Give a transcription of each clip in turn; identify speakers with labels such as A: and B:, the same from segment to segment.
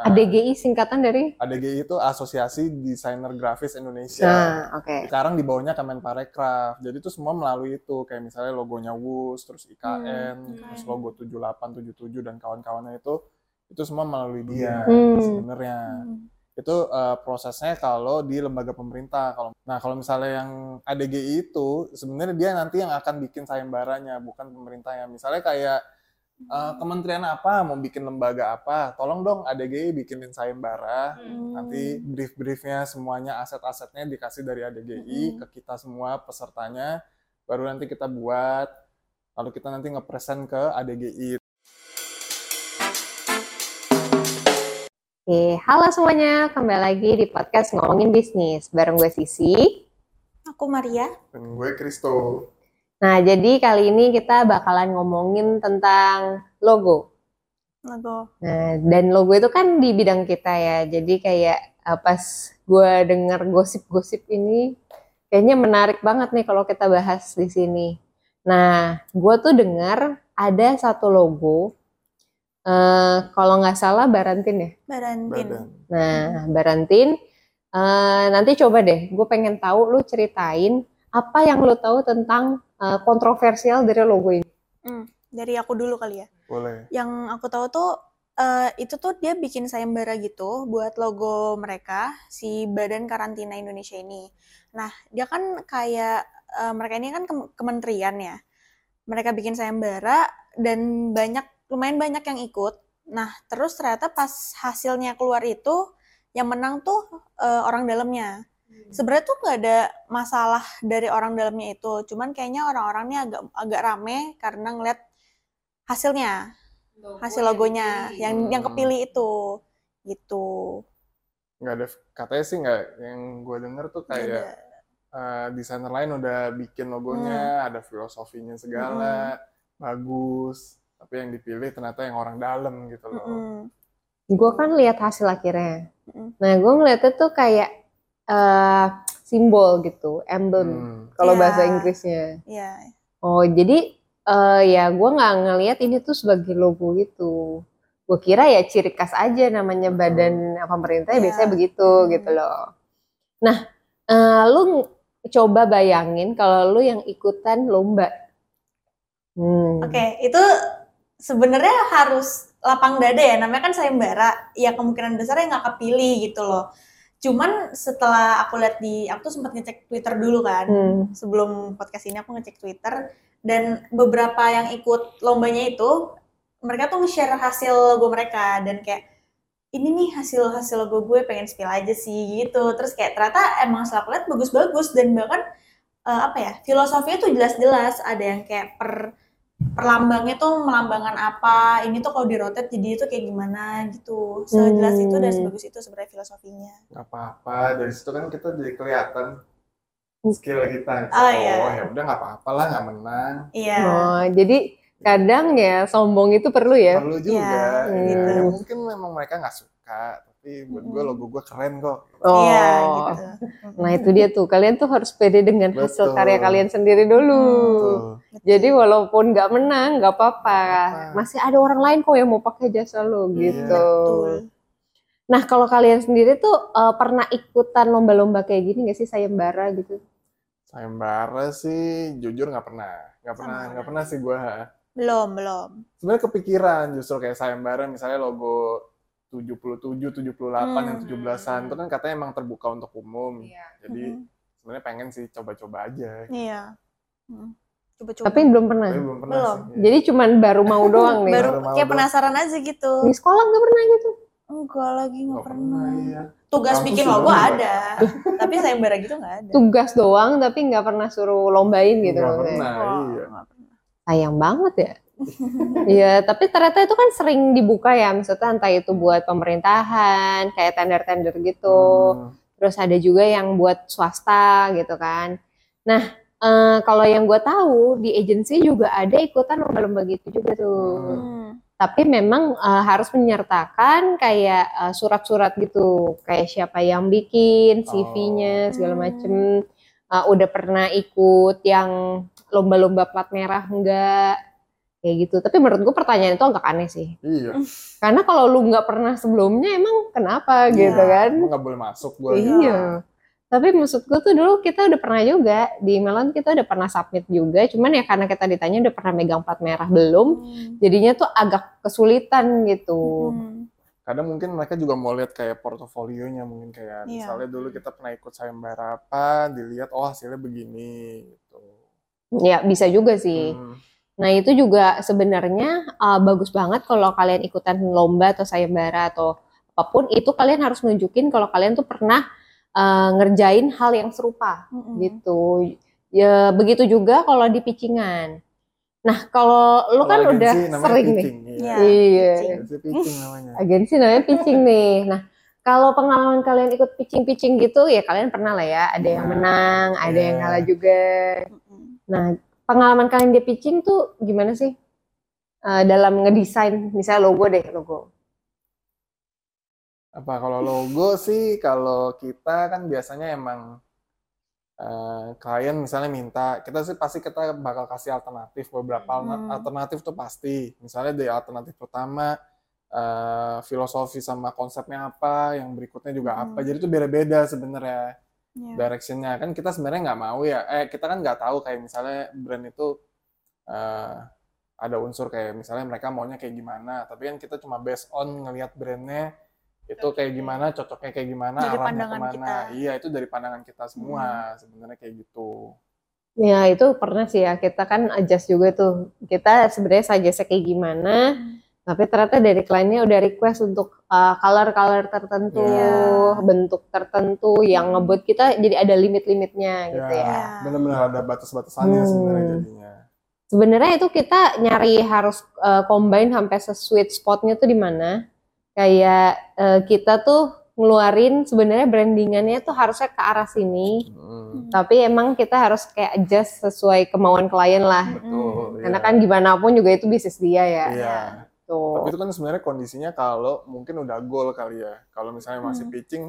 A: Nah,
B: ADGI singkatan dari?
A: ADGI itu Asosiasi Desainer Grafis Indonesia.
B: Nah, oke.
A: Sekarang di bawahnya Kemenparekraf. Jadi itu semua melalui itu kayak misalnya logonya WUS, terus IKN,
C: Hmm,
A: terus logo 78, 77 dan kawan-kawannya itu itu semua melalui dia
B: Hmm.
A: sebenarnya.
C: Hmm.
A: Itu eh, prosesnya kalau di lembaga pemerintah. Kalau nah kalau misalnya yang ADGI itu sebenarnya dia nanti yang akan bikin sayembaranya, bukan pemerintahnya. Misalnya kayak eh, kementerian apa mau bikin lembaga apa, tolong dong ADGI bikinin sayembara.
C: Hmm.
A: Nanti brief-briefnya semuanya aset-asetnya dikasih dari ADGI
C: Mm-mm.
A: ke kita semua pesertanya, baru nanti kita buat, lalu kita nanti ngepresent ke ADGI.
B: Oke, halo semuanya, kembali lagi di podcast Ngomongin Bisnis bareng gue Sisi.
C: Aku Maria.
A: Dan gue Kristo.
B: Nah, jadi kali ini kita bakalan ngomongin tentang logo.
C: Logo.
B: Nah, dan logo itu kan di bidang kita ya. Jadi kayak eh, pas gue dengar gosip-gosip ini, kayaknya menarik banget nih kalau kita bahas di sini. Nah, gue tuh dengar ada satu logo, eh kalau nggak salah Barantin ya.
C: Barantin.
B: Nah, Barantin, eh, nanti coba deh, gue pengen tahu lu ceritain apa yang lu tahu tentang eh, kontroversial dari logo ini.
C: Dari aku dulu kali ya.
A: Boleh.
C: Yang aku tahu tuh eh, itu tuh dia bikin sayembara gitu buat logo mereka si Badan Karantina Indonesia ini. Nah, dia kan kayak eh, mereka ini kan kem- kementerian ya. Mereka bikin sayembara dan banyak lumayan banyak yang ikut. Nah, terus ternyata pas hasilnya keluar itu yang menang tuh eh, orang dalamnya. Sebenarnya tuh nggak ada masalah dari orang dalamnya itu, cuman kayaknya orang-orangnya agak agak rame karena ngeliat hasilnya, hasil logonya yang yang
A: Hmm.
C: kepilih itu, gitu.
A: Nggak ada, katanya sih nggak, yang gue denger tuh kayak eh, desainer lain udah bikin logonya, ada filosofinya segala, bagus. Tapi yang dipilih ternyata yang orang dalam gitu loh.
C: Mm-mm.
B: Gue kan lihat hasil akhirnya.
C: Mm-mm.
B: Nah, gue ngeliatnya tuh kayak eh, simbol gitu, emblem
A: Hmm.
B: kalau
C: Iya.
B: bahasa Inggrisnya.
C: Ya,
B: Oh, jadi eh, ya gue nggak ngelihat ini tuh sebagai logo gitu. Gue kira ya ciri khas aja namanya
A: Betul.
B: badan pemerintah ya
C: Iya.
B: biasanya begitu
C: Hmm.
B: gitu loh. Nah, eh, lu coba bayangin kalau lu yang ikutan lomba. Hmm.
C: oke. Itu sebenarnya harus lapang dada ya. Namanya kan sayembara. Ya kemungkinan besar ya nggak kepilih gitu loh. Cuman setelah aku lihat di, aku tuh sempat ngecek Twitter dulu kan.
B: Hmm.
C: sebelum podcast ini aku ngecek Twitter dan beberapa yang ikut lombanya itu mereka tuh nge-share hasil logo mereka dan kayak ini nih hasil hasil logo gue pengen spill aja sih gitu terus kayak ternyata emang setelah aku lihat bagus-bagus dan bahkan eh, apa ya filosofinya tuh jelas-jelas ada yang kayak per perlambangnya tuh melambangkan apa ini tuh kalau di rotate jadi itu kayak gimana gitu sejelas itu dan
B: Hmm.
C: sebagus itu sebenarnya filosofinya
A: Nggak apa-apa, dari situ kan kita jadi kelihatan skill kita.
C: Oh, iya.
A: Oh ya udah nggak apa-apa lah nggak menang.
C: iya
B: Oh, jadi kadang ya sombong itu perlu ya.
A: Perlu juga.
C: Iya,
A: ya.
B: gitu.
A: Ya, mungkin memang mereka nggak suka, tapi buat gue logo gue keren kok.
B: Oh.
C: iya gitu
B: Nah, itu dia tuh. Kalian tuh harus pede dengan hasil
A: Betul.
B: karya kalian sendiri dulu.
A: Tuh.
B: Jadi walaupun nggak menang, nggak apa-apa.
A: Apa.
B: Masih ada orang lain kok yang mau pakai jasa lo
A: Iya,
B: gitu.
C: betul
B: Nah kalau kalian sendiri tuh eh, pernah ikutan lomba-lomba kayak gini nggak sih sayembara gitu?
A: Sayembara sih jujur nggak pernah, nggak pernah, nggak pernah sih gue.
C: belum belum
A: Sebenarnya kepikiran justru kayak sayembara misalnya logo 77, 78 yang
C: Hmm.
A: 17-an itu kan katanya emang terbuka untuk umum.
B: Iya.
A: Jadi
C: Mhm.
A: sebenarnya pengen sih coba-coba aja.
C: Iya. Hmm. Coba-coba.
B: Tapi belum pernah.
A: Tapi belum pernah
C: Belum.
A: sih. Iya.
B: Jadi cuman baru mau doang nih.
C: baru
A: Baru
C: kayak penasaran aja gitu.
B: Di sekolah nggak pernah gitu.
C: Enggak lagi nggak
A: Nggak
C: pernah.
A: iya.
C: Tugas
A: Kampus
C: bikin logo ada, tapi sayembara gitu nggak ada.
B: Tugas doang tapi nggak pernah suruh lombain gitu.
A: Nggak pernah. Iya.
C: nggak pernah.
B: Sayang banget ya. Iya, tapi ternyata itu kan sering dibuka ya, maksudnya entah itu buat pemerintahan, kayak tender-tender gitu.
A: Hmm.
B: Terus ada juga yang buat swasta gitu kan. Nah, eh, kalau yang gue tahu di agensi juga ada ikutan lomba-lomba gitu juga tuh.
C: Hmm.
B: Tapi memang eh, harus menyertakan kayak eh, surat-surat gitu, kayak siapa yang bikin, CV-nya segala
C: Hmm.
B: macem. Eh, udah pernah ikut yang lomba-lomba plat merah enggak? Kayak gitu. Tapi menurut gue pertanyaan itu agak aneh sih.
A: Iya.
B: Karena kalau lu nggak pernah sebelumnya emang kenapa
C: Iya.
B: gitu kan?
A: Nggak boleh masuk gue.
B: Iya. Tapi maksud gue tuh dulu kita udah pernah juga di Melon kita udah pernah submit juga. Cuman ya karena kita ditanya udah pernah megang plat merah belum,
C: Hmm.
B: jadinya tuh agak kesulitan gitu.
C: Hmm.
A: Kadang mungkin mereka juga mau lihat kayak portofolionya mungkin kayak
C: Iya.
A: misalnya dulu kita pernah ikut sayembara apa, dilihat oh hasilnya begini gitu.
B: Ya bisa juga sih.
A: Hmm.
B: Nah itu juga sebenarnya uh, bagus banget kalau kalian ikutan lomba atau sayembara atau apa pun itu kalian harus nunjukin kalau kalian tuh pernah uh, ngerjain hal yang serupa
C: Mm-mm.
B: gitu. Ya begitu juga kalau di pitchingan. Nah kalau lu kan udah
A: agensi namanya
B: sering nih.
A: pitching, Iya.
C: Iya.
B: Iya.
C: pitching.
A: Agensi pitching namanya.
B: Agensi namanya pitching nih. Nah kalau pengalaman kalian ikut pitching-pitching gitu ya kalian pernah lah ya. Ada yang
A: Nah,
B: menang, ada yang
A: iya.
B: kalah juga.
C: Mm-mm.
B: Nah, pengalaman kalian di pitching tuh gimana sih? Eh, dalam ngedesain misalnya logo deh, logo.
A: Apa kalau logo sih kalau kita kan biasanya emang eh, klien misalnya minta, kita sih pasti kita bakal kasih alternatif beberapa
C: Hmm.
A: alternatif tuh pasti. Misalnya dari alternatif pertama eh, filosofi sama konsepnya apa, yang berikutnya juga apa.
C: Hmm.
A: Jadi itu beda-beda sebenarnya
C: Iya.
A: directionnya. Kan kita sebenarnya nggak mau ya, eh kita kan nggak tahu kayak misalnya brand itu eh, ada unsur kayak misalnya mereka maunya kayak gimana. Tapi kan kita cuma based on ngelihat brandnya itu kayak gimana, cocoknya kayak gimana,
C: Dari
A: arahnya
C: pandangan
A: ke mana.
C: kita.
A: Iya itu dari pandangan kita semua sebenarnya kayak gitu.
B: Ya itu pernah sih ya kita kan adjust juga tuh. Kita sebenarnya suggest kayak gimana,
C: Hmm.
B: Tapi ternyata dari kliennya udah request untuk uh, color-color tertentu,
C: Iya.
B: bentuk tertentu yang ngebuat kita jadi ada limit-limitnya gitu
A: Ya,
B: ya.
C: Iya.
A: benar-benar ada batas-batasannya
B: Hmm.
A: sebenarnya jadinya.
B: Sebenarnya itu kita nyari harus uh, combine sampai se-sweet spotnya tuh di mana. Kayak uh, kita tuh ngeluarin sebenarnya brandingannya tuh harusnya ke arah sini,
A: Hmm,
B: tapi emang kita harus kayak adjust sesuai kemauan klien lah.
A: betul.
B: Karena
A: iya.
B: kan gimana pun juga itu bisnis dia ya.
A: Iya. Tapi itu kan sebenarnya kondisinya kalau mungkin udah goal kali ya. Kalau misalnya masih
C: Hmm.
A: pitching,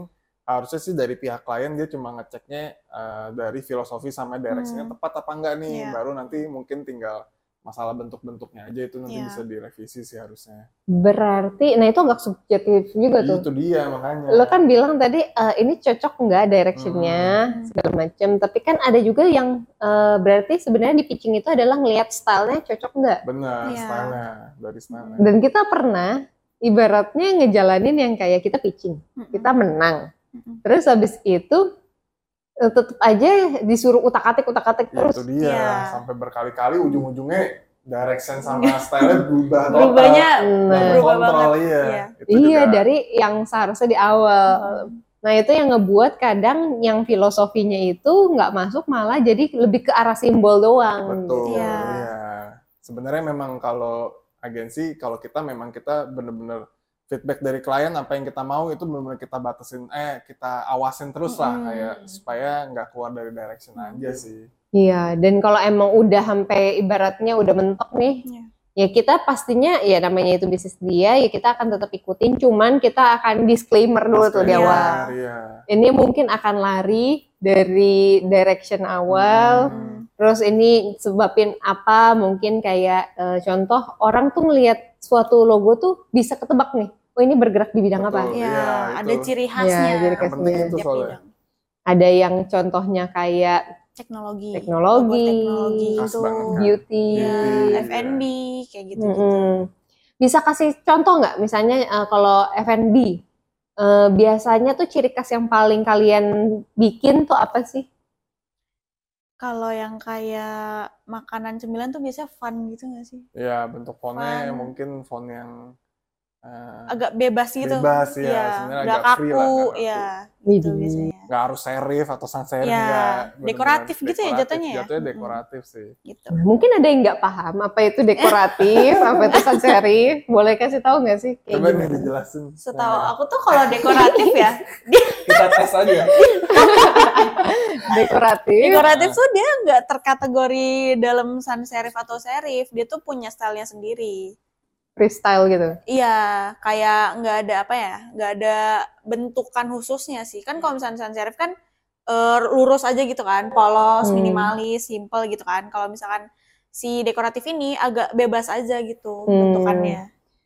A: harusnya sih dari pihak klien dia cuma ngeceknya eh, dari filosofi sama directionnya
C: Hmm.
A: tepat apa enggak nih.
C: Iya.
A: Baru nanti mungkin tinggal masalah bentuk-bentuknya aja itu nanti
C: Iya.
A: bisa direvisi sih harusnya.
B: Berarti, nah itu agak subjektif juga tuh.
A: Itu dia makanya.
B: Lo kan bilang tadi eh, ini cocok nggak directionnya
C: Hmm.
B: segala macam. Tapi kan ada juga yang eh, berarti sebenarnya di pitching itu adalah ngelihat stylenya cocok nggak.
A: Benar,
C: Iya.
A: stylenya dari stylenya.
B: Dan kita pernah ibaratnya ngejalanin yang kayak kita pitching,
C: Mm-mm.
B: kita menang. Terus habis itu tetap aja disuruh utak-atik utak-atik
A: Ya,
B: terus.
A: itu dia
C: Iya.
A: sampai berkali-kali ujung-ujungnya direction sama style berubah total.
C: Berubahnya
B: Nah,
C: berubah
A: kontrol,
C: banget.
A: iya.
C: Iya.
A: Itu
B: Iya
A: juga.
B: dari yang seharusnya di awal.
C: Mm-mm.
B: Nah itu yang ngebuat kadang yang filosofinya itu nggak masuk malah jadi lebih ke arah simbol doang.
A: Betul.
C: Iya.
A: iya. Sebenarnya memang kalau agensi, kalau kita memang kita bener-bener feedback dari klien apa yang kita mau itu benar-benar kita batasin, eh kita awasin terus lah
C: Mm-mm.
A: kayak supaya nggak keluar dari direction aja sih.
B: Iya, dan kalau emang udah sampai ibaratnya udah mentok nih,
C: Iya.
B: ya kita pastinya ya namanya itu bisnis dia, ya kita akan tetap ikutin, cuman kita akan disclaimer dulu tuh di
C: Iya.
B: awal.
A: Iya.
B: Ini mungkin akan lari dari direction awal,
A: Hmm.
B: terus ini sebabin apa? Mungkin kayak eh, contoh orang tuh ngelihat suatu logo tuh bisa ketebak nih, oh ini bergerak di bidang apa?
A: Betul.
C: Iya,
A: Iya,
C: ada
A: itu.
C: ciri
B: Iya,
C: khasnya.
B: ciri
A: Yang penting
B: khasnya.
A: itu
C: tiap
A: soalnya.
C: bidang.
B: Ada yang contohnya kayak
C: Teknologi.
B: Teknologi.
C: Teknologi itu.
A: banget kan.
B: beauty.
C: Ya, F&B kayak gitu.
B: Mm-mm. Bisa kasih contoh nggak? Misalnya eh, kalau F&B, eh, biasanya tuh ciri khas yang paling kalian bikin tuh apa sih?
C: Kalau yang kayak makanan cemilan tuh biasanya fun gitu gak sih?
A: Iya, bentuk fontnya
C: Fun.
A: mungkin font yang eh,
C: Agak bebas gitu.
A: Bebas, ya.
C: Iya,
A: Sebenarnya
C: nggak
A: agak free lah,
C: kaku,
A: nggak kaku.
C: ya. Gitu biasanya.
A: nggak harus serif atau sans serif nggak. Bener-bener
C: dekoratif gitu ya
A: dekoratif.
C: jatuhnya ya?
A: Jatuhnya
C: Mm-mm.
A: dekoratif sih.
C: Gitu.
B: Nah, mungkin ada yang nggak paham apa itu dekoratif, apa itu sans serif. Boleh kasih tahu nggak sih? Kayak
A: Coba nih dijelasin.
C: Setahu
A: Nah,
C: aku tuh kalau dekoratif ya,
A: kita tes aja.
B: Dekoratif.
C: dekoratif tuh dia nggak terkategori dalam sans serif atau serif, dia tuh punya stylenya sendiri.
B: Freestyle gitu.
C: Iya, kayak nggak ada apa ya, nggak ada bentukan khususnya sih. Kan kalau misalnya sans serif kan eh, lurus aja gitu kan, polos,
B: Hmm.
C: minimalis, simple gitu kan. Kalau misalkan si dekoratif ini agak bebas aja gitu
B: Hmm.
C: bentukannya.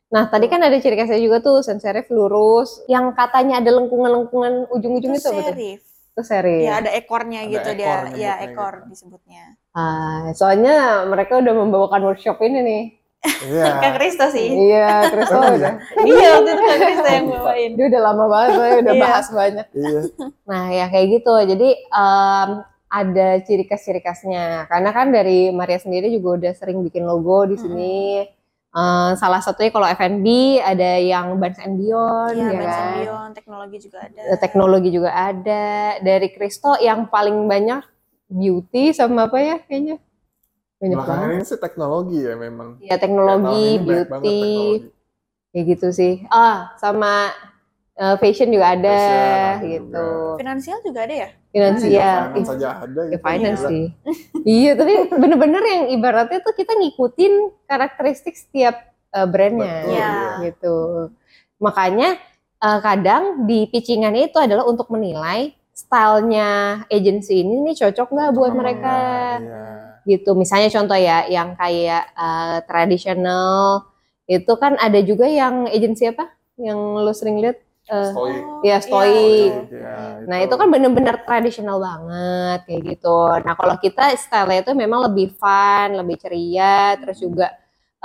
B: Nah, tadi kan ada ciri khasnya juga tuh sans serif lurus, yang katanya ada lengkungan-lengkungan ujung-ujung itu,
C: Itu serif.
B: Itu serif.
C: Ya ada ekornya
A: Ada
C: gitu
A: ekor
C: dia. Ya ekor
A: gitu.
C: disebutnya.
B: Ah, soalnya mereka udah membawakan workshop ini nih.
A: Iya.
C: Kak Kristo sih.
B: Iya, Kristo
A: Oh,
B: udah.
C: iya waktu itu Kak Kristo yang bawain.
B: Dia udah lama banget, soalnya udah
C: Iya.
B: bahas banyak.
A: Iya.
B: Nah, ya kayak gitu. Jadi em, ada ciri khas-ciri khasnya. Karena kan dari Maria sendiri juga udah sering bikin logo di sini. Eh, salah satunya kalau F&B ada yang Barnes and Beyond,
C: Iya,
B: ya
C: Benz
B: kan?
C: Beyond, teknologi juga ada.
B: Eh, teknologi juga ada dari Kristo yang paling banyak beauty sama apa ya kayaknya banyak
A: Belakangan
B: banget
A: ini sih teknologi ya memang.
B: ya teknologi
A: banget
B: beauty
A: teknologi.
B: kayak gitu sih ah sama eh, fashion juga ada
A: Fashion
B: gitu
A: juga.
C: Finansial juga ada ya?
B: finansial Ih,
A: finance aja ada
B: ya
A: gitu.
B: finance
A: Gila.
B: sih iya tapi bener-bener yang ibaratnya tuh kita ngikutin karakteristik setiap eh, brandnya
A: Betul,
C: Iya.
B: gitu makanya eh, kadang di pitchingan itu adalah untuk menilai stylenya agency ini nih cocok nggak buat
A: Sama
B: mereka
A: Iya.
B: Gitu misalnya contoh ya yang kayak eh, tradisional itu kan ada juga yang agensi apa yang lu sering lihat eh,
A: Stoik.
B: Iya, stoik.
C: betul.
A: Iya,
B: Nah itu kan bener-bener tradisional banget kayak gitu. Nah kalau kita style itu memang lebih fun, lebih ceria, terus juga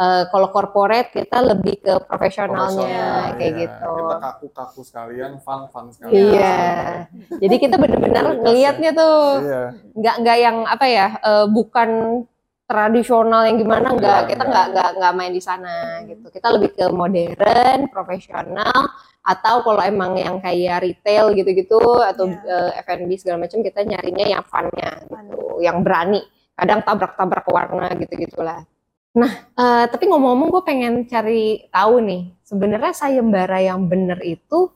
B: eh, kalau corporate kita lebih ke profesionalnya
A: Profesional,
B: kayak
A: iya.
B: gitu.
A: Kita kaku-kaku sekalian, fun-fun sekalian.
B: Iya. Jadi kita bener-bener
A: Kualitasnya.
B: ngelihatnya tuh
A: Iya.
B: nggak nggak yang apa ya eh, bukan tradisional yang gimana nggak
A: Iya,
B: kita
A: iya.
B: nggak nggak nggak main di sana gitu kita lebih ke modern profesional atau kalau emang yang kayak retail gitu-gitu atau
C: Iya.
B: eh, F&B segala macam kita nyarinya yang funnya gitu yang berani kadang tabrak-tabrak warna gitu gitulah nah eh, tapi ngomong-ngomong gue pengen cari tahu nih sebenarnya sayembara yang bener itu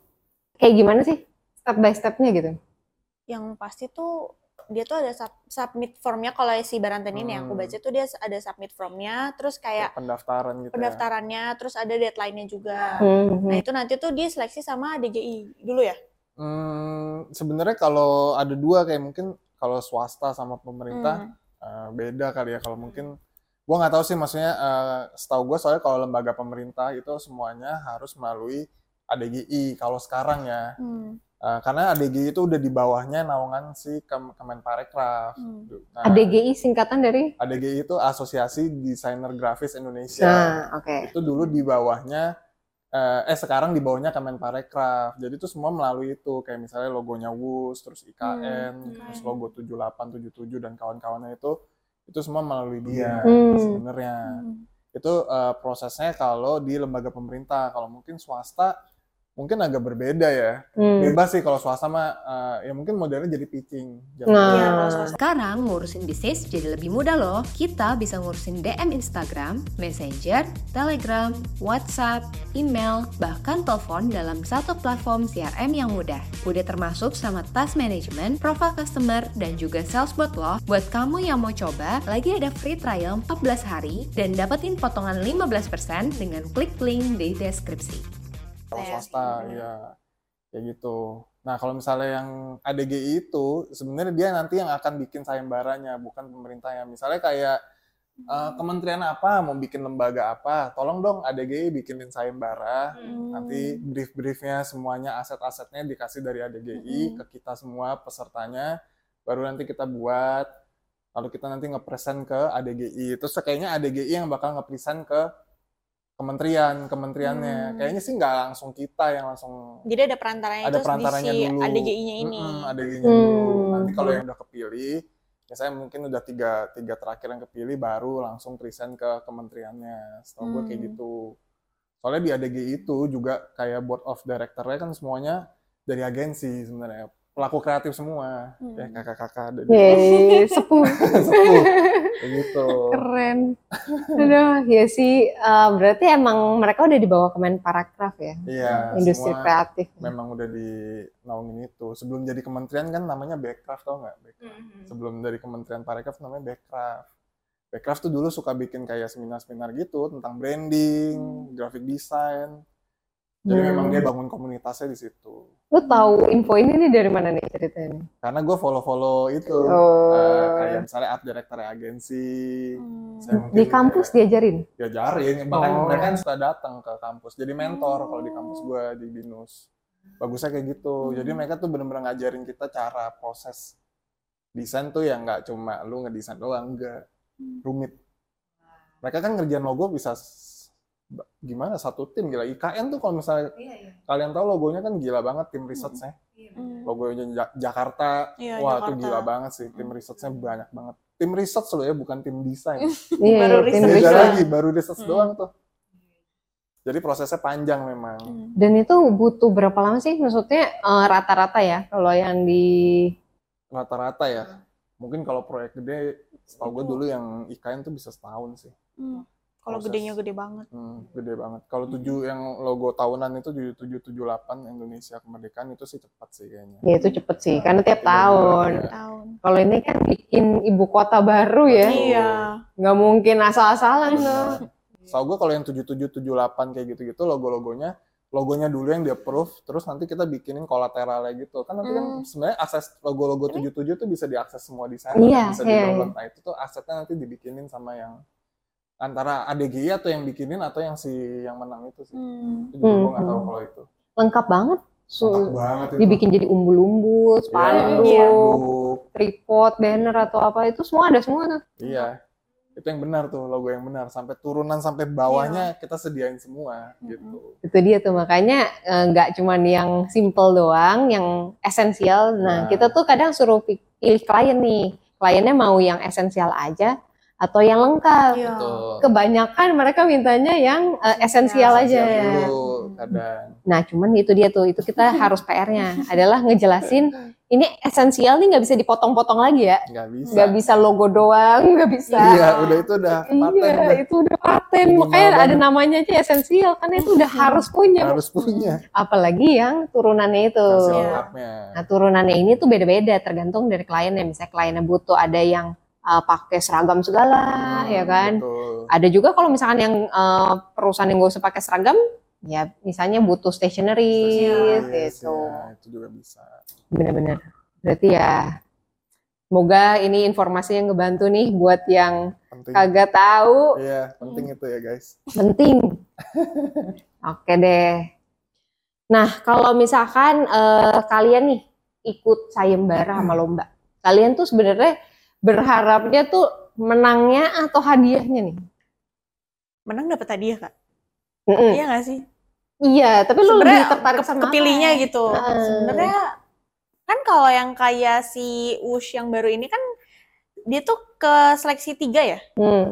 B: kayak gimana sih step by stepnya gitu
C: Yang pasti tuh dia tuh ada sub- submit formnya kalau si Baranten ini yang aku
A: Hmm.
C: baca tuh dia ada submit formnya, terus kayak
A: pendaftaran gitu ya.
C: pendaftarannya, terus ada deadline-nya juga.
B: Hmm,
C: Nah itu nanti tuh dia seleksi sama DGI dulu ya?
A: Hmm, sebenarnya kalau ada dua kayak mungkin kalau swasta sama pemerintah
C: Hmm.
A: eh, beda kali ya kalau mungkin gua nggak tahu sih maksudnya eh, setahu gue soalnya kalau lembaga pemerintah itu semuanya harus melalui ADGI kalau sekarang ya
C: Hmm.
A: Eh, karena ADGI itu udah di bawahnya naungan si Kem- Kemenparekraf.
C: Hmm.
A: Nah,
B: ADGI singkatan dari
A: ADGI itu Asosiasi Desainer Grafis Indonesia.
B: Nah, oke.
A: Itu dulu di bawahnya eh, eh sekarang di bawahnya Kemenparekraf. Jadi itu semua melalui itu kayak misalnya logonya WUS, terus IKN,
C: Hmm,
A: terus logo 7877 dan kawan-kawannya itu itu semua melalui dia
B: Hmm.
A: sebenarnya.
C: Hmm.
A: Itu eh, prosesnya kalau di lembaga pemerintah. Kalau mungkin swasta mungkin agak berbeda ya.
B: Hmm.
A: Bebas sih kalau swasta mah eh, ya mungkin modelnya jadi pitching.
B: Nah.
C: Kalau swasta.
D: Sekarang ngurusin bisnis jadi lebih mudah loh. Kita bisa ngurusin DM Instagram, Messenger, Telegram, WhatsApp, email, bahkan telepon dalam satu platform CRM yang mudah. Udah termasuk sama task management, profile customer, dan juga sales bot loh. Buat kamu yang mau coba, lagi ada free trial 14 hari dan dapetin potongan 15% dengan klik link di deskripsi.
A: Kalau
C: Iya,
A: swasta
C: bener.
A: ya kayak gitu. Nah kalau misalnya yang ADGI itu sebenarnya dia nanti yang akan bikin sayembaranya bukan pemerintahnya. Misalnya kayak eh, kementerian apa mau bikin lembaga apa, tolong dong ADGI bikinin sayembara.
C: Hmm.
A: Nanti brief-briefnya semuanya aset-asetnya dikasih dari ADGI
C: Hmm.
A: ke kita semua pesertanya, baru nanti kita buat. Lalu kita nanti ngepresent ke ADGI. Terus kayaknya ADGI yang bakal ngepresent ke kementerian, kementeriannya.
C: Hmm.
A: Kayaknya sih nggak langsung kita yang langsung
C: Jadi ada perantaranya
A: ada
C: itu
A: perantaranya
C: di si
A: dulu.
C: ADGI-nya ini.
A: Mm-mm, ADGI-nya dulu.
B: Hmm.
A: Nanti kalau yang udah kepilih, ya saya mungkin udah tiga, tiga terakhir yang kepilih baru langsung present ke kementeriannya. Setahu gue kayak
C: Hmm.
A: gitu. Soalnya di ADGI itu juga kayak board of director-nya kan semuanya dari agensi sebenarnya. Pelaku kreatif semua.
C: Hmm.
A: Ya kakak-kakak
B: Yeay, sepuh.
A: sepuh. Kayak gitu.
B: Keren. Aduh, ya sih. eh, berarti emang mereka udah dibawa Kemenparekraf ya,
A: Iya,
B: industri kreatif.
A: memang udah di naungin itu. Sebelum jadi kementerian kan namanya Backcraft tau nggak? Backcraft.
C: Hmm.
A: sebelum dari Kementerian Parekraf namanya Backcraft. Backcraft tuh dulu suka bikin kayak seminar-seminar gitu tentang branding,
C: Hmm.
A: graphic design. Jadi
B: Hmm.
A: memang dia bangun komunitasnya di situ.
B: Lu tahu info ini nih dari mana nih ceritanya?
A: Karena gue follow-follow itu,
B: Oh.
A: eh, kayak misalnya art director agensi,
C: Hmm.
B: Di kampus
A: kayak
B: diajarin?
A: diajarin, bahkan
B: Oh.
A: mereka kan suka datang ke kampus, jadi mentor kalau di kampus gue di binus. Bagusnya kayak gitu. Jadi
C: Hmm.
A: mereka tuh bener-bener ngajarin kita cara proses desain tuh yang nggak cuma lu ngedesain doang, enggak
C: Hmm.
A: rumit. Mereka kan ngerjain logo bisa gimana satu tim gila. IKN tuh kalau misalnya kalian tahu logonya kan gila banget tim researchnya.
C: Hmm.
A: Logonya Ja- Jakarta,
C: Iya,
A: wah itu gila banget sih. Tim researchnya banyak banget. Tim research loh ya, bukan tim desain.
B: Iya,
C: Baru research.
A: Beda lagi, baru research
C: Hmm.
A: doang tuh. Jadi prosesnya panjang memang.
C: Hmm.
B: Dan itu butuh berapa lama sih? Maksudnya eh, rata-rata ya kalau yang di
A: Rata-rata ya. Mungkin kalau proyek gede, setahu gue dulu yang IKN tuh bisa setahun sih.
C: Hmm. Kalau gedenya gede banget.
A: Hmm, gede banget. Kalau tujuh yang logo tahunan itu tujuh tujuh tujuh delapan Indonesia kemerdekaan itu sih cepat sih kayaknya.
B: ya itu cepet sih karena tiap
A: Tiga
B: tahun.
A: ya.
C: Tahun.
B: Kalau ini kan bikin ibu kota baru ya.
C: Iya.
B: nggak mungkin asal-asalan loh.
A: Setahu gue kalau yang tujuh tujuh tujuh delapan kayak gitu-gitu logo-logonya logonya dulu yang di approve terus nanti kita bikinin kolateralnya gitu kan nanti kan
C: Hmm.
A: sebenarnya akses logo-logo tujuh tujuh tuh bisa diakses semua desainer
B: Iya,
A: bisa
B: iya,
A: di-download nah itu tuh asetnya nanti dibikinin sama yang antara ADGI atau yang bikinin atau yang si yang menang itu sih
C: Hmm.
A: itu juga gue nggak
B: Hmm.
A: tahu kalau itu
B: Lengkap banget.
A: Mantap banget itu
B: dibikin jadi umbul-umbul,
A: Iya,
B: spanduk,
C: Iya.
A: spanduk.
B: tripod, banner atau apa itu semua ada semua tuh.
A: iya itu yang benar tuh logo yang benar sampai turunan sampai bawahnya kita sediain semua gitu
B: Itu dia tuh makanya eh, nggak cuman yang simple doang, yang esensial. Nah,
A: Nah.
B: kita tuh kadang suruh pi- pilih klien nih. Kliennya mau yang esensial aja atau yang lengkap.
C: Iya.
A: Betul.
B: Kebanyakan mereka mintanya yang eh, esensial aja.
A: Esensial dulu kadang
B: Nah, cuman itu dia tuh, itu kita harus PR-nya adalah ngejelasin ini esensial nih nggak bisa dipotong-potong lagi ya,
A: nggak bisa
B: nggak bisa logo doang, nggak bisa.
A: iya udah itu udah paten
B: Iya,
A: udah.
B: itu udah paten. Makanya ada
A: banget.
B: namanya aja esensial, karena itu udah harus punya.
A: harus punya
B: Apalagi yang turunannya itu.
C: Iya.
B: Nah, turunannya ini tuh beda-beda tergantung dari kliennya. Misalnya kliennya butuh ada yang uh, pakai seragam segala,
A: Hmm,
B: ya kan?
A: betul.
B: Ada juga kalau misalkan yang uh, perusahaan yang gak usah pakai seragam, ya misalnya butuh stationery gitu.
A: ya, itu juga bisa
B: Benar-benar. Berarti ya semoga ini informasi yang ngebantu nih buat yang
A: penting
B: kagak tahu
A: iya penting itu ya guys
B: penting. Oke deh. Nah, kalau misalkan eh, kalian nih ikut sayembara sama lomba, kalian tuh sebenarnya berharapnya tuh menangnya atau hadiahnya nih?
C: Menang dapat hadiah, Kak.
B: Mm-mm.
C: Iya nggak sih?
B: Iya, tapi lu lebih
C: Sebenarnya
B: tertarik
C: ke-
B: sama
C: kepilihnya
B: apa?
C: gitu.
B: Heeh.
C: Sebenarnya kan kalau yang kayak si Wush yang baru ini kan dia tuh ke seleksi tiga ya.
B: Hmm.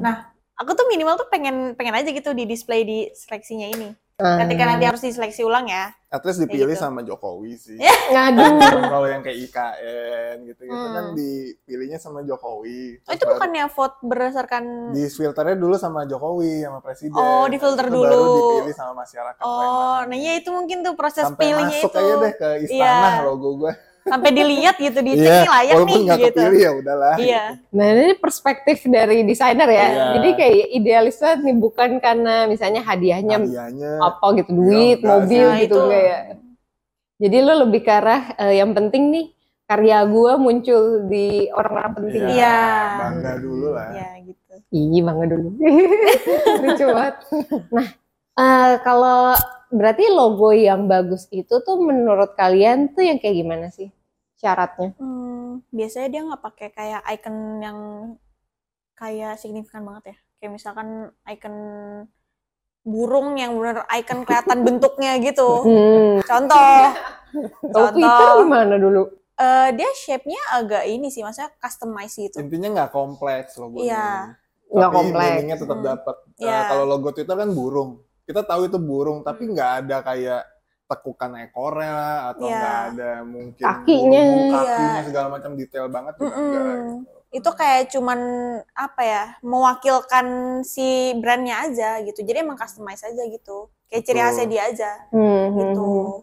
C: Aku tuh minimal tuh pengen pengen aja gitu di display di seleksinya ini. Ketika nanti harus diseleksi ulang ya.
A: at least dipilih
C: gitu.
A: sama Jokowi sih
B: Ngadu.
A: kalau yang kayak IKN gitu gitu kan
C: Hmm.
A: dipilihnya sama
C: Oh,
A: Jokowi Terus
C: itu
A: baru
C: bukannya vote berdasarkan
A: di filternya dulu sama Jokowi sama presiden
C: Oh, di filter
A: Itu
C: dulu.
A: baru dipilih sama masyarakat
C: Oh,
A: yang
C: nah iya itu mungkin tuh proses
A: sampai
C: pilihnya
A: masuk
C: itu.
A: aja deh ke istana
C: Iya.
A: logo gue
C: Sampai dilihat gitu di nih layak
A: walaupun
C: nih
A: nggak
C: gitu.
A: kepilih ya udahlah
C: Iya.
B: Nah ini perspektif dari desainer ya.
A: Iya.
B: Jadi kayak idealis banget nih bukan karena misalnya hadiahnya
A: hadiahnya
B: apa gitu duit,
A: enggak
B: mobil
C: Nah,
B: gitu
C: itu-
B: enggak ya. Jadi lu lebih ke arah eh, yang penting nih karya gua muncul di orang-orang penting.
A: Iya,
C: Iya.
A: bangga dulu lah
C: Iya gitu.
B: Iya bangga dulu. Lucu banget. Nah, eh, kalau berarti logo yang bagus itu tuh menurut kalian tuh yang kayak gimana sih syaratnya?
C: Hmm, biasanya dia nggak pakai kayak icon yang kayak signifikan banget ya. Kayak misalkan icon burung yang bener icon kelihatan bentuknya gitu.
B: Hmm.
C: Contoh, contoh,
B: gimana dulu?
C: eh, dia shape-nya agak ini sih, maksudnya customize gitu.
A: intinya nggak kompleks logonya
C: Iya.
B: Nggak
A: tapi
B: kompleks.
A: meaningnya tetap
C: Hmm.
A: dapat Nah,
C: Iya.
A: kalau logo Twitter kan burung kita tahu itu burung tapi
C: Hmm.
A: nggak ada kayak tekukan ekornya atau
C: Iya.
A: nggak ada mungkin
B: Kakinya.
A: bulu kakinya
C: Iya.
A: segala macam detail banget juga
C: Mm-mm.
A: enggak gitu.
C: Itu kayak cuman apa ya, mewakilkan si brandnya aja gitu. Jadi emang customize aja gitu. Kayak ciri khasnya dia aja
B: Hmm, hmm,
C: gitu.
B: hmm.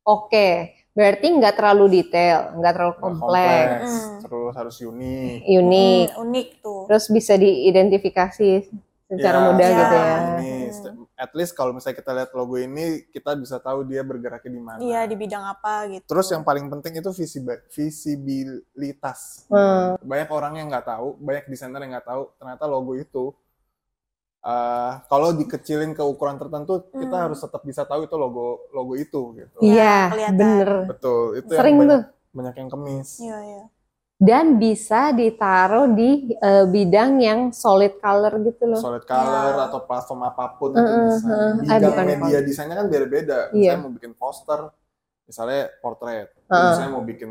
B: Oke, berarti nggak terlalu detail, nggak terlalu
A: Nggak
B: kompleks,
C: Hmm.
A: terus harus unik
B: unik,
C: Hmm, unik tuh.
B: terus bisa diidentifikasi secara
A: Ya,
B: mudah
C: Iya.
B: gitu ya.
A: ini
C: Hmm.
A: At least kalau misalnya kita lihat logo ini kita bisa tahu dia bergeraknya di mana.
C: Iya, di bidang apa gitu.
A: Terus yang paling penting itu visibi- visibilitas.
B: Hmm.
A: Banyak orang yang nggak tahu, banyak desainer yang nggak tahu ternyata logo itu eh, kalau dikecilin ke ukuran tertentu kita
C: Hmm.
A: harus tetap bisa tahu itu logo logo itu gitu.
B: Iya,
C: kelihatan.
B: bener.
A: Betul, itu
B: Sering
A: yang banyak,
B: tuh.
A: banyak yang kemis.
C: Iya, iya.
B: Dan bisa ditaruh di eh, bidang yang solid color gitu loh.
A: solid color
C: Ya.
A: atau platform apa pun
B: Heeh,
A: itu bisa.
B: Ah,
A: Bidang
B: bukan
A: media desainnya kan beda-beda.
B: Iya.
A: Misalnya mau bikin poster, misalnya portrait.
B: Heeh.
A: Misalnya mau bikin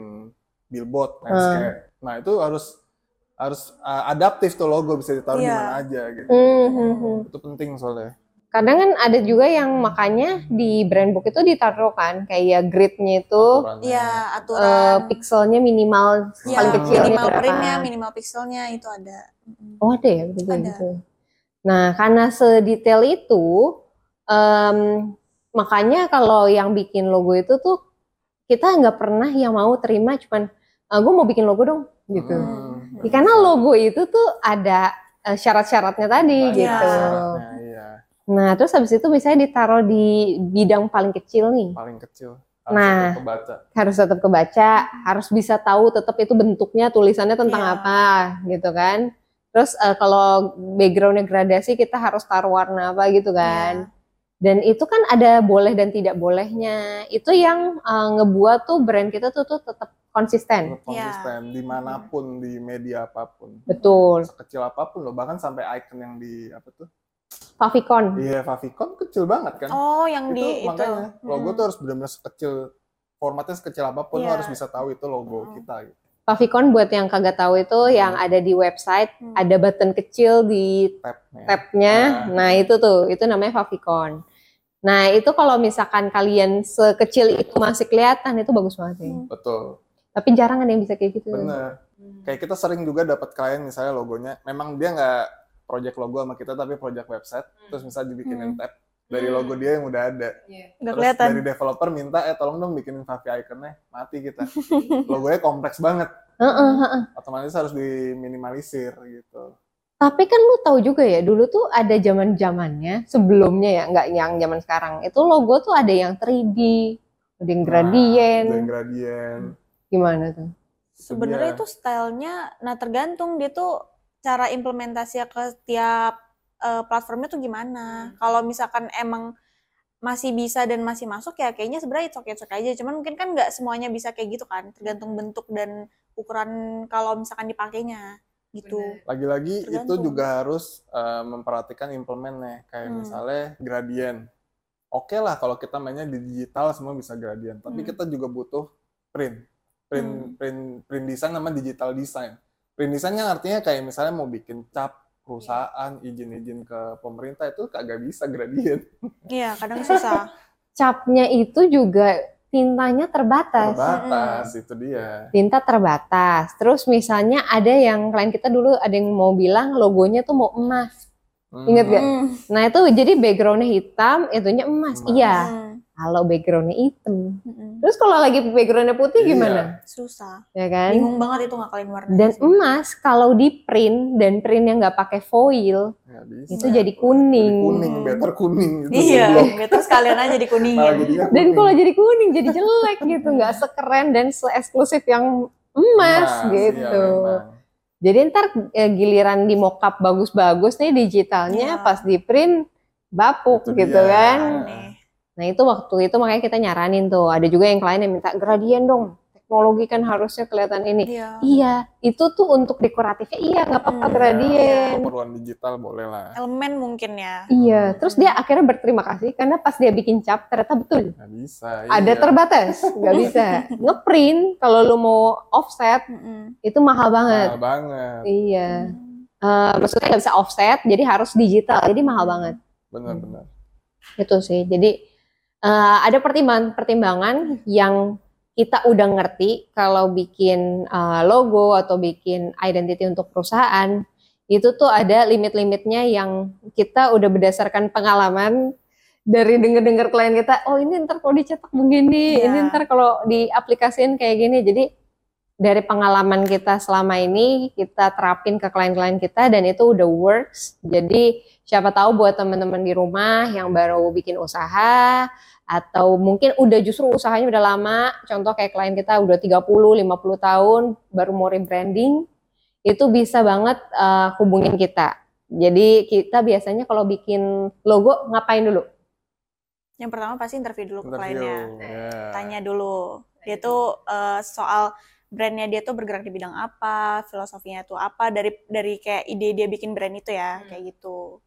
A: billboard, landscape. Nah itu harus harus uh, adaptif tuh logo bisa ditaruh di
C: Iya.
A: mana aja gitu.
B: Hmm, hmm.
A: Itu penting soalnya.
B: Kadang kan ada juga yang makanya di brand book itu ditaruh kan kayak gridnya itu.
C: Iya,
B: eh,
C: aturan.
B: pixelnya minimal
C: Iya,
B: paling kecil
C: minimal
B: berapa.
C: printnya, minimal pixelnya itu ada.
B: Oh ada ya betul
C: Ada.
B: gitu. Nah karena sedetail itu, em, makanya kalau yang bikin logo itu tuh kita nggak pernah yang mau terima cuman gue mau bikin logo dong gitu.
A: Hmm.
B: Ya, karena logo itu tuh ada eh, syarat-syaratnya tadi
A: Banyak
B: gitu.
A: syaratnya, iya.
B: Nah terus habis itu misalnya ditaruh di bidang paling kecil nih,
A: Paling kecil. Harus
B: Nah.
A: tetap kebaca.
B: harus tetap kebaca, harus bisa tahu tetap itu bentuknya tulisannya tentang
C: Iya.
B: apa gitu kan. Terus eh, kalau backgroundnya gradasi kita harus taruh warna apa gitu kan.
C: Iya.
B: Dan itu kan ada boleh dan tidak bolehnya. Itu yang eh, ngebuat tuh brand kita tuh tuh tetap konsisten.
A: Tetap konsisten di mana pun di media apa pun.
B: Betul.
A: Sekecil apa pun loh, bahkan sampai icon yang di apa tuh?
B: Favicon.
A: Iya, Favicon kecil banget kan?
C: Oh, yang
A: itu
C: di itu.
A: makanya logo
C: Mm.
A: tuh harus benar-benar sekecil formatnya sekecil apa pun lo
C: Iya.
A: harus bisa tahu itu logo
C: Mm.
A: kita gitu.
B: Favicon buat yang kagak tahu itu yang ada di website
C: Hmm.
B: ada button kecil di
A: tabnya
B: tabnya.
A: Nah.
B: Nah itu tuh, itu namanya favicon. Nah itu kalau misalkan kalian sekecil itu masih kelihatan itu bagus banget ya.
C: Hmm.
A: betul
B: Tapi jarang ada yang bisa kayak gitu.
A: bener
B: Hmm.
A: kayak kita sering juga dapat klien misalnya logonya memang dia nggak project logo sama kita tapi project website terus misalnya dibikinin
C: Hmm.
A: tab dari logo dia yang udah ada
C: Nggak
A: terus
C: kelihatan.
A: dari developer minta eh tolong dong bikinin Favi iconnya mati kita logonya kompleks banget
B: Heeh, heeh.
A: otomatis harus diminimalisir gitu
B: Tapi kan lu tahu juga ya, dulu tuh ada zaman zamannya sebelumnya ya, nggak yang zaman sekarang. Itu logo tuh ada yang 3D, ada yang gradient.
A: Nah, ada yang gradient
B: Gimana tuh?
C: Sebenarnya itu stylenya, nah tergantung dia tuh cara implementasinya ke tiap eh, platformnya tuh gimana. Kalau misalkan emang masih bisa dan masih masuk ya kayaknya sebenarnya okay, it's okay aja. Cuman mungkin kan nggak semuanya bisa kayak gitu kan, tergantung bentuk dan ukuran kalau misalkan dipakainya gitu.
A: lagi-lagi itu juga harus uh, memperhatikan implementnya kayak
C: Hmm.
A: misalnya gradient oke lah kalau kita mainnya di digital semua bisa gradient tapi
C: Hmm.
A: kita juga butuh print print
C: Hmm.
A: print print design sama digital design kan artinya kayak misalnya mau bikin cap perusahaan izin-izin ke pemerintah itu kagak bisa gradient
C: Iya, kadang susah.
B: Capnya itu juga tintanya terbatas.
A: terbatas itu dia
B: Tinta terbatas. Terus misalnya ada yang klien kita dulu ada yang mau bilang logonya tuh mau emas.
A: Hmm.
B: Ingat gak?
C: Hmm.
B: Nah itu jadi backgroundnya hitam, itunya emas.
A: Emas.
B: Iya.
C: Hmm.
B: Kalau backgroundnya hitam.
C: Mm-mm.
B: Terus kalau lagi backgroundnya putih
A: Iya.
B: gimana?
C: Susah.
B: Ya kan?
C: Bingung banget itu ngakalin warna.
B: Dan emas kalau di print dan printnya nggak pakai foil
A: Nggak bisa.
B: itu jadi kuning.
A: Jadi kuning better kuning gitu
C: Iya, better sekalian aja dikuningin.
A: jadinya
B: Dan
A: kuning.
B: kalau jadi kuning jadi jelek gitu, nggak sekeren dan seeksklusif yang emas
A: Emas,
B: gitu.
A: iya.
B: Jadi ntar eh, giliran di mockup bagus-bagus nih digitalnya
C: Iya.
B: pas di print bapuk
A: Itu
B: gitu
A: dia.
B: kan.
C: Aneh.
B: Nah itu waktu itu makanya kita nyaranin tuh. Ada juga yang klien yang minta gradien dong. Teknologi kan harusnya kelihatan ini.
C: Iya.
B: Iya, itu tuh untuk dekoratifnya iya nggak apa-apa
C: Hmm,
B: gradien.
A: keperluan digital boleh lah
C: Elemen mungkin ya.
B: Iya, terus dia akhirnya berterima kasih karena pas dia bikin cap ternyata betul.
A: nggak bisa
B: Ada
A: iya.
B: terbatas, nggak bisa. Ngeprint kalau lu mau offset itu mahal banget.
A: Mahal banget
B: Iya. Eh, maksudnya nggak bisa offset, jadi harus digital, jadi mahal banget.
A: benar-benar
B: Itu sih. Jadi eh, ada pertimbangan-pertimbangan yang kita udah ngerti kalau bikin eh, logo atau bikin identity untuk perusahaan itu tuh ada limit-limitnya yang kita udah berdasarkan pengalaman dari denger-dengar klien kita, oh ini ntar kalau dicetak begini,
C: Iya.
B: ini ntar kalau diaplikasiin kayak gini. Jadi dari pengalaman kita selama ini kita terapin ke klien-klien kita dan itu udah works. Jadi siapa tahu buat teman-teman di rumah yang baru bikin usaha atau mungkin udah justru usahanya udah lama, contoh kayak klien kita udah 30, 50 tahun baru mau rebranding, itu bisa banget uh, hubungin kita. Jadi kita biasanya kalau bikin logo ngapain dulu?
C: Yang pertama pasti interview dulu
A: Interview,
C: ke kliennya.
A: ya.
C: Tanya dulu. Dia tuh uh, soal brandnya dia tuh bergerak di bidang apa, filosofinya tuh apa dari dari kayak ide dia bikin brand itu ya, kayak gitu.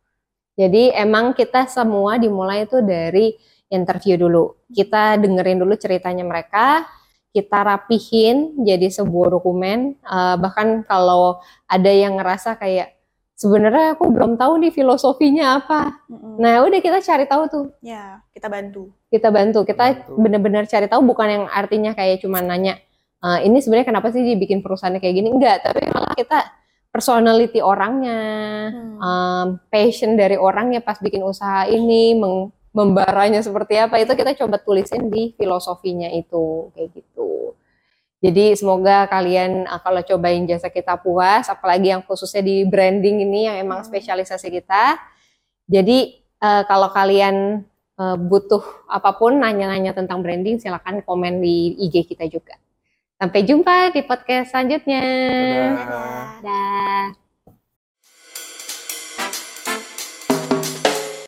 B: Jadi emang kita semua dimulai itu dari interview dulu. Kita dengerin dulu ceritanya mereka, kita rapihin jadi sebuah dokumen. Uh, bahkan kalau ada yang ngerasa kayak sebenarnya aku belum tahu nih filosofinya apa.
C: Mm-mm.
B: Nah udah kita cari tahu tuh.
C: Ya, kita bantu.
B: Kita bantu. Kita
A: Bantu.
B: bener-bener cari tahu bukan yang artinya kayak cuma nanya "Eh, ini sebenarnya kenapa sih dibikin perusahaannya kayak gini? Enggak, tapi malah kita personality orangnya,
C: Hmm.
B: um, passion dari orangnya pas bikin usaha ini, meng- membaranya seperti apa itu kita coba tulisin di filosofinya itu kayak gitu. Jadi semoga kalian uh, kalau cobain jasa kita puas, apalagi yang khususnya di branding ini yang emang
C: Hmm.
B: spesialisasi kita. Jadi uh, kalau kalian uh, butuh apa pun nanya-nanya tentang branding silakan komen di IG kita juga. Sampai jumpa di podcast selanjutnya. Dadah.
A: Dadah.